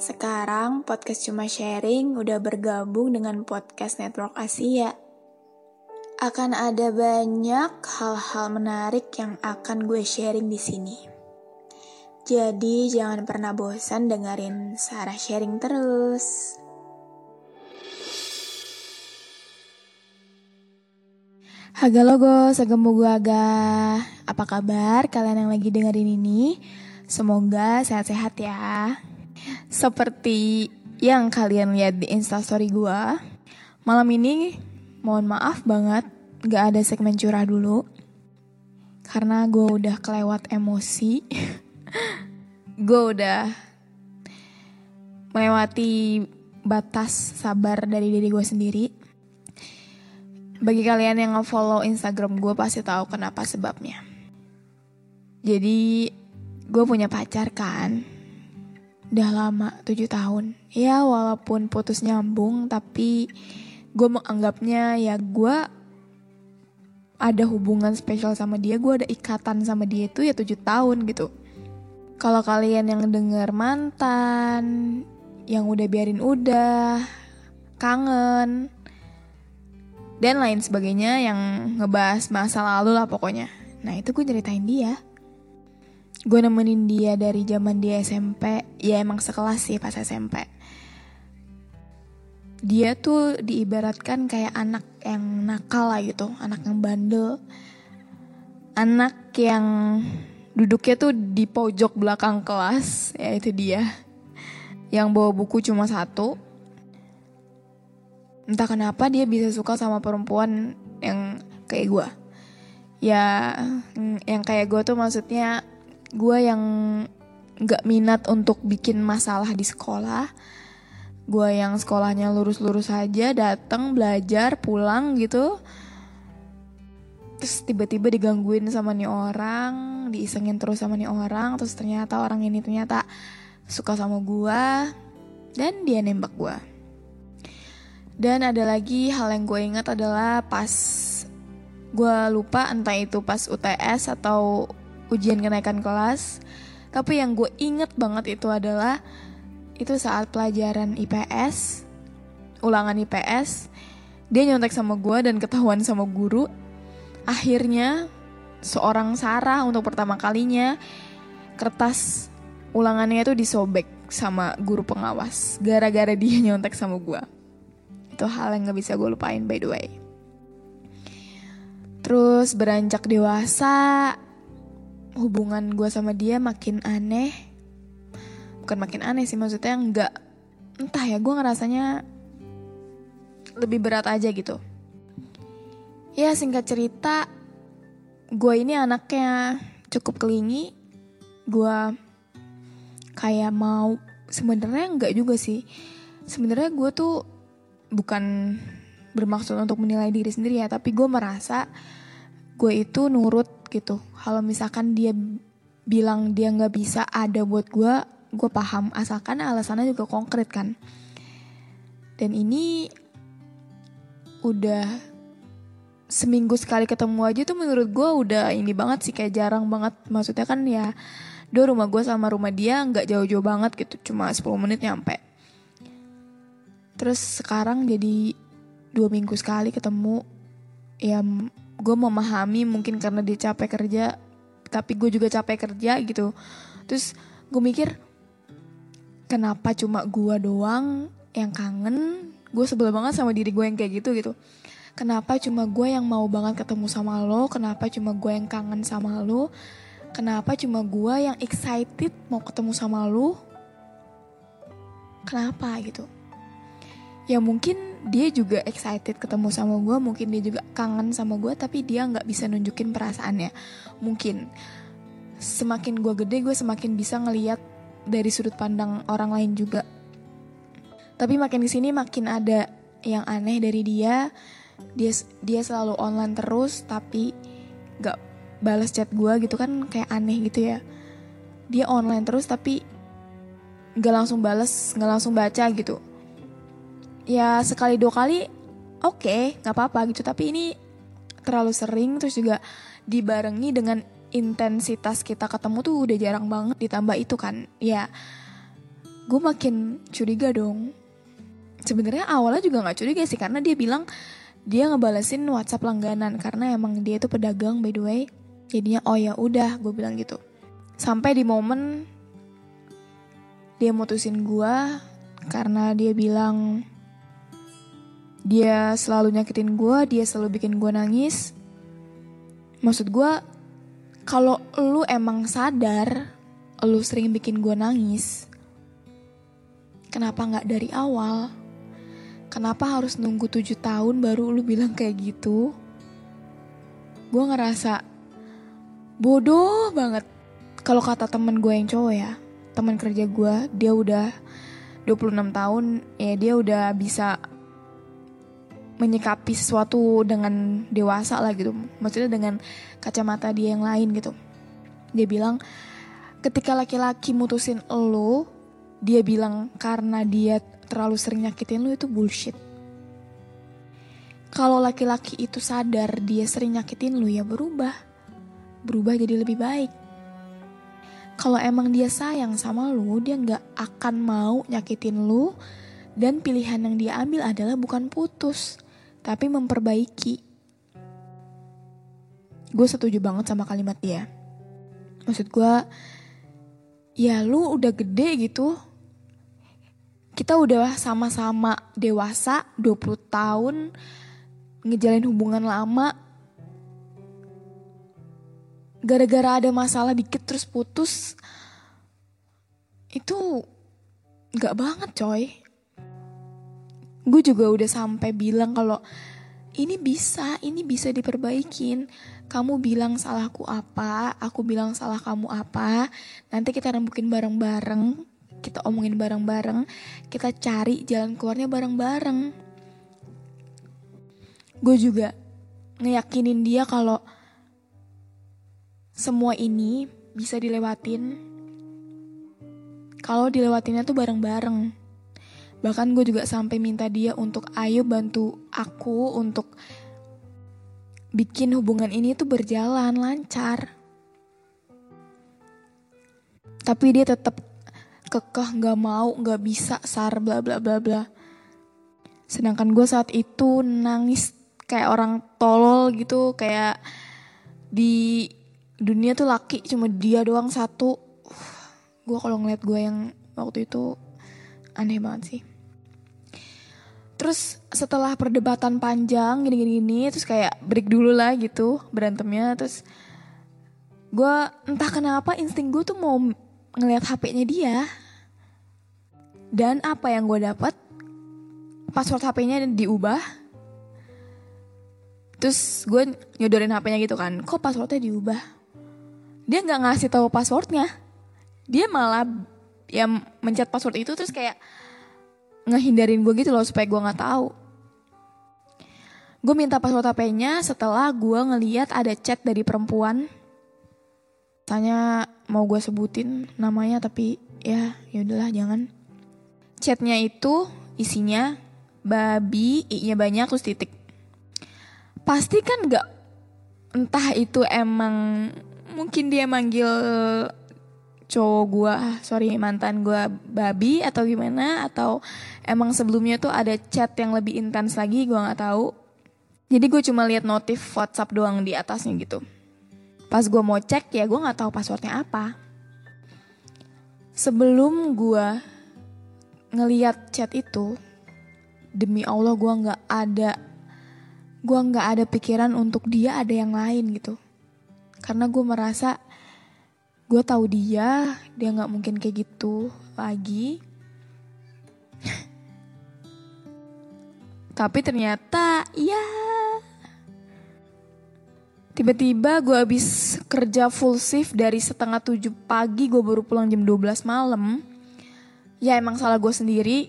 Sekarang podcast cuma sharing udah bergabung dengan podcast Network Asia. Akan ada banyak hal-hal menarik yang akan gue sharing di sini. Jadi jangan pernah bosan dengerin Sarah sharing terus. Haga logo, segemu gua aga. Apa kabar kalian yang lagi dengerin ini? Semoga sehat-sehat ya. Seperti yang kalian lihat di instastory gua, malam ini mohon maaf banget gak ada segmen curah dulu. Karena gue udah kelewat emosi. gue udah melewati batas sabar dari diri gue sendiri. Bagi kalian yang nge-follow Instagram gue pasti tahu kenapa sebabnya. Jadi gue punya pacar kan. Udah lama 7 tahun. Ya walaupun putus nyambung tapi gue menganggapnya ya gue ada hubungan spesial sama dia, gue ada ikatan sama dia itu ya 7 tahun gitu. Kalau kalian yang denger mantan, yang udah biarin udah, kangen, dan lain sebagainya yang ngebahas masa lalu lah pokoknya. Nah itu gue ceritain dia. Gue nemenin dia dari zaman dia SMP, ya emang sekelas sih pas SMP. Dia tuh diibaratkan kayak anak yang nakal lah gitu, anak yang bandel. Anak yang duduknya tuh di pojok belakang kelas, ya itu dia. Yang bawa buku cuma satu, entah kenapa dia bisa suka sama perempuan yang kayak gue ya yang kayak gue tuh maksudnya gue yang nggak minat untuk bikin masalah di sekolah. Gue yang sekolahnya lurus-lurus aja datang belajar pulang gitu. Terus tiba-tiba digangguin sama nih orang diisengin terus sama nih orang terus ternyata orang ini ternyata suka sama gue dan dia nembak gue dan ada lagi hal yang gue ingat adalah pas gue lupa entah itu pas UTS atau ujian kenaikan kelas. Tapi yang gue inget banget itu adalah itu saat pelajaran IPS, ulangan IPS, dia nyontek sama gue dan ketahuan sama guru. Akhirnya seorang Sarah untuk pertama kalinya kertas ulangannya itu disobek sama guru pengawas gara-gara dia nyontek sama gue itu hal yang gak bisa gue lupain by the way terus beranjak dewasa hubungan gue sama dia makin aneh. Bukan makin aneh sih maksudnya nggak entah ya gue ngerasanya lebih berat aja gitu. Ya singkat cerita gue ini anaknya cukup kelingi. Gue kayak mau sebenarnya nggak juga sih. Sebenarnya gue tuh bukan bermaksud untuk menilai diri sendiri ya tapi gue merasa gue itu nurut gitu. Kalau misalkan dia bilang dia nggak bisa ada buat gue gue paham. Asalkan alasannya juga konkret kan. Dan ini udah seminggu sekali ketemu aja tuh menurut gue udah ini banget sih kayak jarang banget. Maksudnya kan ya do rumah gue sama rumah dia nggak jauh-jauh banget gitu. Cuma 10 menit nyampe. Terus sekarang jadi dua minggu sekali ketemu. Ya gue memahami mungkin karena dia capek kerja. Tapi gue juga capek kerja gitu. Terus gue mikir kenapa cuma gue doang yang kangen. Gue sebel banget sama diri gue yang kayak gitu gitu. Kenapa cuma gue yang mau banget ketemu sama lo? Kenapa cuma gue yang kangen sama lo? Kenapa cuma gue yang excited mau ketemu sama lo? kenapa gitu ya mungkin dia juga excited ketemu sama gue mungkin dia juga kangen sama gue tapi dia nggak bisa nunjukin perasaannya. Mungkin semakin gue gede gue semakin bisa ngeliat dari sudut pandang orang lain juga. Tapi makin ke sini makin ada yang aneh dari dia. Dia dia selalu online terus tapi nggak balas chat gue gitu kan kayak aneh gitu ya. Dia online terus tapi nggak langsung balas nggak langsung baca gitu ya sekali dua kali oke okay, nggak apa-apa gitu. Tapi ini terlalu sering terus juga dibarengi dengan intensitas kita ketemu tuh udah jarang banget ditambah itu kan. Ya gue makin curiga dong. Sebenarnya awalnya juga nggak curiga sih karena dia bilang dia ngebalesin WhatsApp langganan karena emang dia itu pedagang by the way. Jadinya oh ya udah gue bilang gitu. Sampai di momen dia mutusin gue karena dia bilang dia selalu nyakitin gue, dia selalu bikin gue nangis. Maksud gue, kalau lu emang sadar, lu sering bikin gue nangis, kenapa nggak dari awal? Kenapa harus nunggu tujuh tahun baru lu bilang kayak gitu? Gue ngerasa bodoh banget. Kalau kata temen gue yang cowok ya, teman kerja gue, dia udah 26 tahun, ya dia udah bisa menyikapi sesuatu dengan dewasa lah gitu. Maksudnya dengan kacamata dia yang lain gitu. Dia bilang ketika laki-laki mutusin lo dia bilang karena dia terlalu sering nyakitin lo itu bullshit. Kalau laki-laki itu sadar dia sering nyakitin lo ya berubah. Berubah jadi lebih baik. Kalau emang dia sayang sama lo dia nggak akan mau nyakitin lo. Dan pilihan yang dia ambil adalah bukan putus tapi memperbaiki. Gue setuju banget sama kalimat dia. Maksud gue, ya lu udah gede gitu. Kita udah sama-sama dewasa, 20 tahun, ngejalin hubungan lama. Gara-gara ada masalah dikit terus putus, itu gak banget coy gue juga udah sampai bilang kalau ini bisa, ini bisa diperbaikin. Kamu bilang salahku apa, aku bilang salah kamu apa. Nanti kita rembukin bareng-bareng, kita omongin bareng-bareng, kita cari jalan keluarnya bareng-bareng. Gue juga ngeyakinin dia kalau semua ini bisa dilewatin. Kalau dilewatinnya tuh bareng-bareng Bahkan gue juga sampai minta dia untuk ayo bantu aku untuk bikin hubungan ini tuh berjalan lancar. Tapi dia tetap kekeh nggak mau nggak bisa sar bla bla bla bla. Sedangkan gue saat itu nangis kayak orang tolol gitu kayak di dunia tuh laki cuma dia doang satu. gue kalau ngeliat gue yang waktu itu aneh banget sih terus setelah perdebatan panjang gini-gini terus kayak break dulu lah gitu berantemnya. Terus gue entah kenapa insting gue tuh mau ngeliat HP-nya dia. Dan apa yang gue dapat password HP-nya diubah. Terus gue nyodorin HP-nya gitu kan kok passwordnya diubah? Dia nggak ngasih tahu passwordnya. Dia malah yang mencet password itu terus kayak ngehindarin gue gitu loh supaya gue nggak tahu. Gue minta password HP-nya setelah gue ngeliat ada chat dari perempuan. Tanya mau gue sebutin namanya tapi ya yaudahlah jangan. Chatnya itu isinya babi, i-nya banyak terus titik. Pasti kan gak entah itu emang mungkin dia manggil cowok gue sorry mantan gue babi atau gimana? Atau emang sebelumnya tuh ada chat yang lebih intens lagi gue nggak tahu. Jadi gue cuma lihat notif WhatsApp doang di atasnya gitu. Pas gue mau cek ya gue nggak tahu passwordnya apa. Sebelum gue ngeliat chat itu demi Allah gue nggak ada gue nggak ada pikiran untuk dia ada yang lain gitu. Karena gue merasa gue tahu dia dia nggak mungkin kayak gitu lagi. Tapi ternyata ya tiba-tiba gue habis kerja full shift dari setengah tujuh pagi gue baru pulang jam 12 malam. Ya emang salah gue sendiri.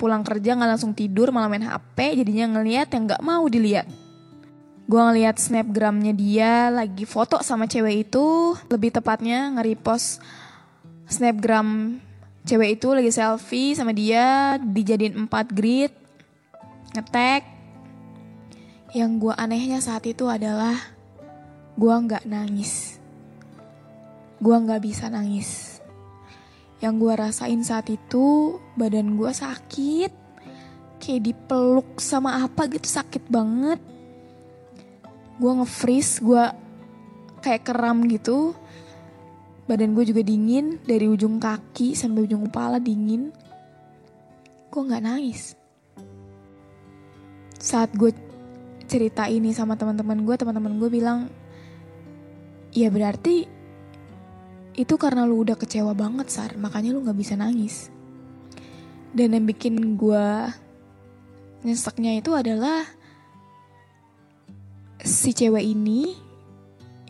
Pulang kerja nggak langsung tidur malah main hp jadinya ngeliat yang nggak mau dilihat. Gue ngeliat snapgramnya dia lagi foto sama cewek itu. Lebih tepatnya nge-repost snapgram cewek itu lagi selfie sama dia dijadiin 4 grid. Ngetek. Yang gue anehnya saat itu adalah gue nggak nangis. Gue nggak bisa nangis. Yang gue rasain saat itu badan gue sakit. Kayak dipeluk sama apa gitu sakit banget gue nge-freeze, gue kayak keram gitu. Badan gue juga dingin dari ujung kaki sampai ujung kepala dingin. Gue nggak nangis. Saat gue cerita ini sama teman-teman gue, teman-teman gue bilang, ya berarti itu karena lu udah kecewa banget sar, makanya lu nggak bisa nangis. Dan yang bikin gue nyeseknya itu adalah si cewek ini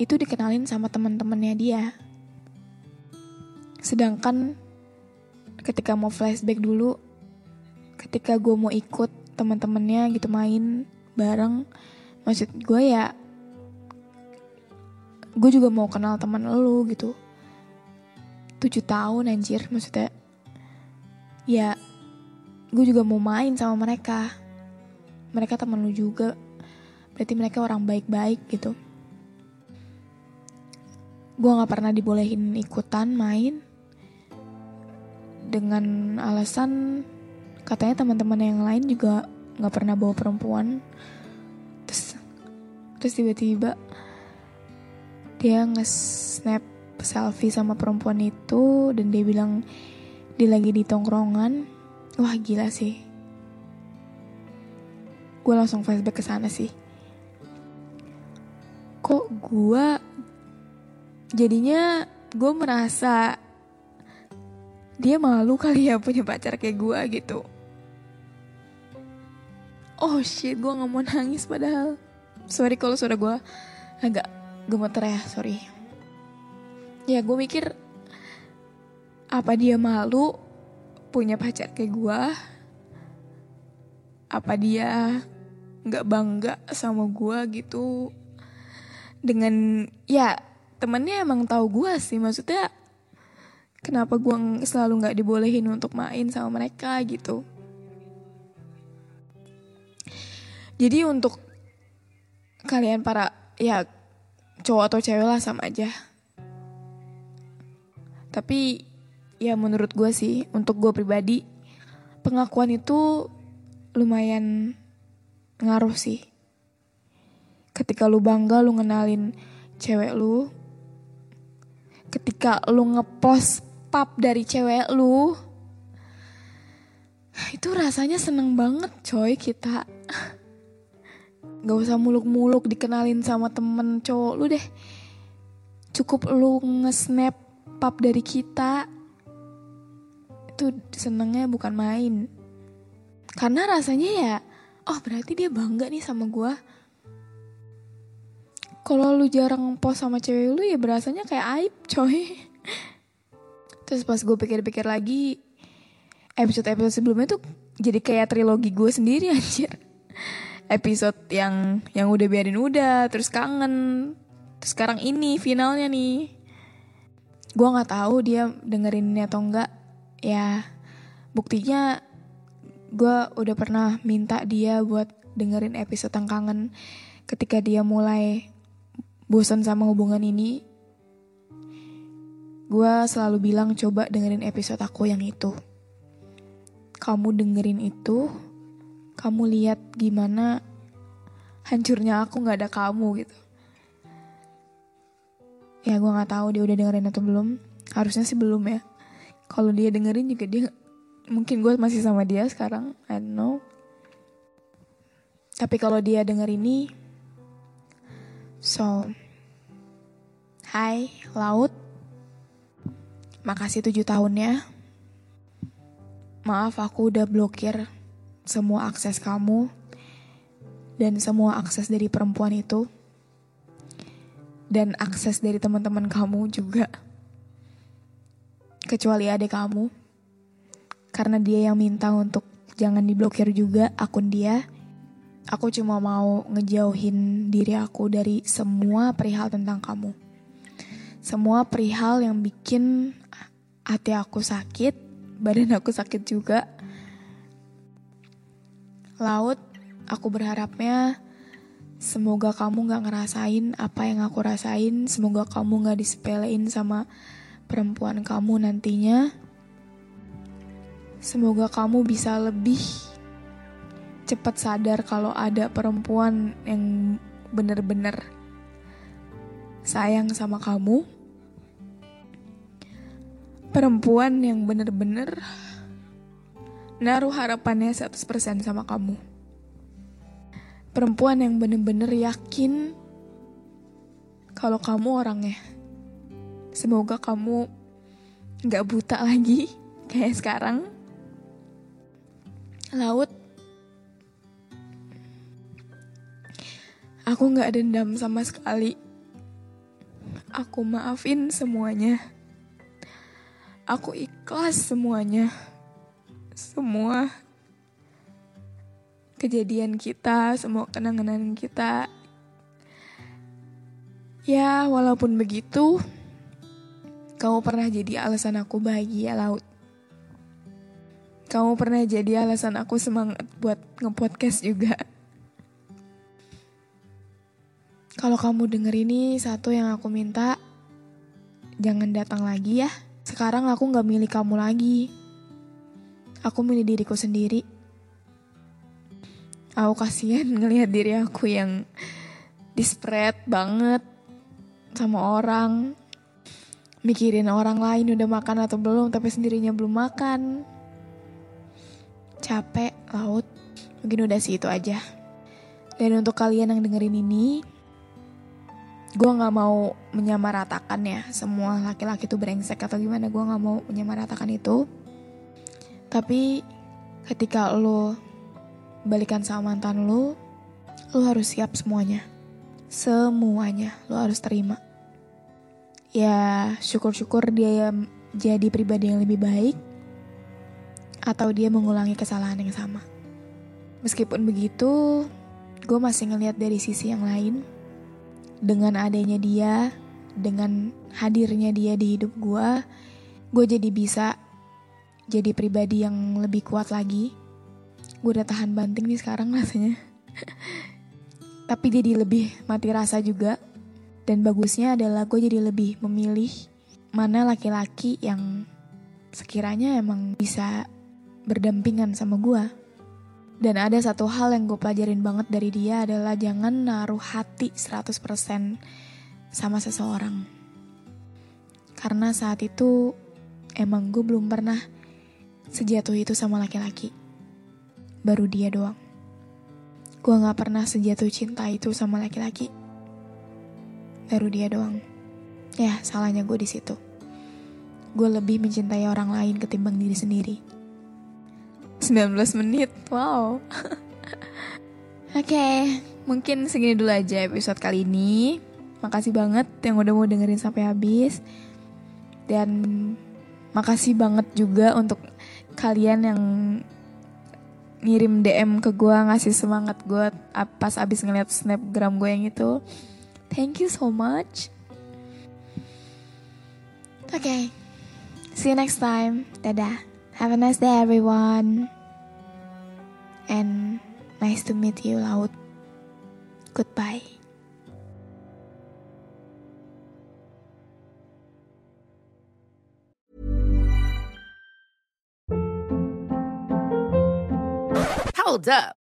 itu dikenalin sama teman-temannya dia. Sedangkan ketika mau flashback dulu, ketika gue mau ikut teman-temannya gitu main bareng, maksud gue ya, gue juga mau kenal teman lu gitu. Tujuh tahun anjir maksudnya. Ya, gue juga mau main sama mereka. Mereka teman lu juga berarti mereka orang baik-baik gitu. Gue nggak pernah dibolehin ikutan main dengan alasan katanya teman-teman yang lain juga nggak pernah bawa perempuan. Terus terus tiba-tiba dia nge-snap selfie sama perempuan itu dan dia bilang dia lagi di tongkrongan. Wah gila sih. Gue langsung flashback ke sana sih kok gue jadinya gue merasa dia malu kali ya punya pacar kayak gue gitu. Oh shit gue nggak mau nangis padahal. Sorry kalau suara gue agak gemeter ya sorry. Ya gue mikir apa dia malu punya pacar kayak gue apa dia nggak bangga sama gue gitu dengan ya temennya emang tahu gue sih. Maksudnya kenapa gue selalu nggak dibolehin untuk main sama mereka gitu. Jadi untuk kalian para ya cowok atau cewek lah sama aja. Tapi ya menurut gue sih untuk gue pribadi pengakuan itu lumayan ngaruh sih ketika lu bangga lu ngenalin cewek lu. Ketika lu ngepost pap dari cewek lu. Itu rasanya seneng banget coy kita. Gak usah muluk-muluk dikenalin sama temen cowok lu deh. Cukup lu nge-snap pap dari kita. Itu senengnya bukan main. Karena rasanya ya Oh berarti dia bangga nih sama gue kalau lu jarang post sama cewek lu ya berasanya kayak aib coy. Terus pas gue pikir-pikir lagi episode-episode sebelumnya tuh jadi kayak trilogi gue sendiri anjir. Episode yang yang udah biarin udah terus kangen. Terus sekarang ini finalnya nih. Gue nggak tahu dia dengerin ini atau enggak ya buktinya gue udah pernah minta dia buat dengerin episode yang kangen ketika dia mulai bosan sama hubungan ini, gue selalu bilang coba dengerin episode aku yang itu. Kamu dengerin itu, kamu lihat gimana hancurnya aku nggak ada kamu gitu. Ya gue nggak tahu dia udah dengerin atau belum. Harusnya sih belum ya. Kalau dia dengerin juga dia mungkin gue masih sama dia sekarang. I don't know. Tapi kalau dia denger ini, so Hai, Laut. Makasih tujuh tahunnya. Maaf aku udah blokir semua akses kamu dan semua akses dari perempuan itu dan akses dari teman-teman kamu juga kecuali adik kamu karena dia yang minta untuk jangan diblokir juga akun dia aku cuma mau ngejauhin diri aku dari semua perihal tentang kamu semua perihal yang bikin hati aku sakit badan aku sakit juga laut aku berharapnya semoga kamu gak ngerasain apa yang aku rasain. Semoga kamu gak disepelein sama perempuan kamu nantinya. Semoga kamu bisa lebih cepat sadar kalau ada perempuan yang bener-bener sayang sama kamu. Perempuan yang bener-bener naruh harapannya 100% sama kamu. Perempuan yang bener-bener yakin kalau kamu orangnya. Semoga kamu gak buta lagi kayak sekarang. Laut, aku gak dendam sama sekali. Aku maafin semuanya. Aku ikhlas semuanya semua kejadian kita, semua kenangan kita. Ya, walaupun begitu, kamu pernah jadi alasan aku bahagia laut. Kamu pernah jadi alasan aku semangat buat ngepodcast juga. Kalau kamu denger ini, satu yang aku minta, jangan datang lagi ya. Sekarang aku gak milih kamu lagi aku milih diriku sendiri. Aku kasihan ngelihat diri aku yang dispread banget sama orang. Mikirin orang lain udah makan atau belum, tapi sendirinya belum makan. Capek, laut. Mungkin udah sih itu aja. Dan untuk kalian yang dengerin ini, gue gak mau menyamaratakan ya semua laki-laki itu brengsek atau gimana gue gak mau menyamaratakan itu tapi ketika lo balikan sama mantan lo, lo harus siap semuanya. Semuanya lo harus terima. Ya syukur-syukur dia jadi pribadi yang lebih baik atau dia mengulangi kesalahan yang sama. Meskipun begitu, gue masih ngeliat dari sisi yang lain. Dengan adanya dia, dengan hadirnya dia di hidup gue, gue jadi bisa jadi pribadi yang lebih kuat lagi. Gue udah tahan banting nih sekarang rasanya. Tapi jadi lebih mati rasa juga. Dan bagusnya adalah gue jadi lebih memilih mana laki-laki yang sekiranya emang bisa berdampingan sama gue. Dan ada satu hal yang gue pelajarin banget dari dia adalah jangan naruh hati 100% sama seseorang. Karena saat itu emang gue belum pernah sejatuh itu sama laki-laki. Baru dia doang. Gue gak pernah sejatuh cinta itu sama laki-laki. Baru dia doang. Ya, salahnya gue di situ. Gue lebih mencintai orang lain ketimbang diri sendiri. 19 menit, wow. Oke, okay, mungkin segini dulu aja episode kali ini. Makasih banget yang udah mau dengerin sampai habis. Dan makasih banget juga untuk kalian yang ngirim DM ke gue ngasih semangat gue pas abis ngeliat snapgram gue yang itu thank you so much oke okay. see you next time dadah have a nice day everyone. And nice to meet you laut. Goodbye. Hold up.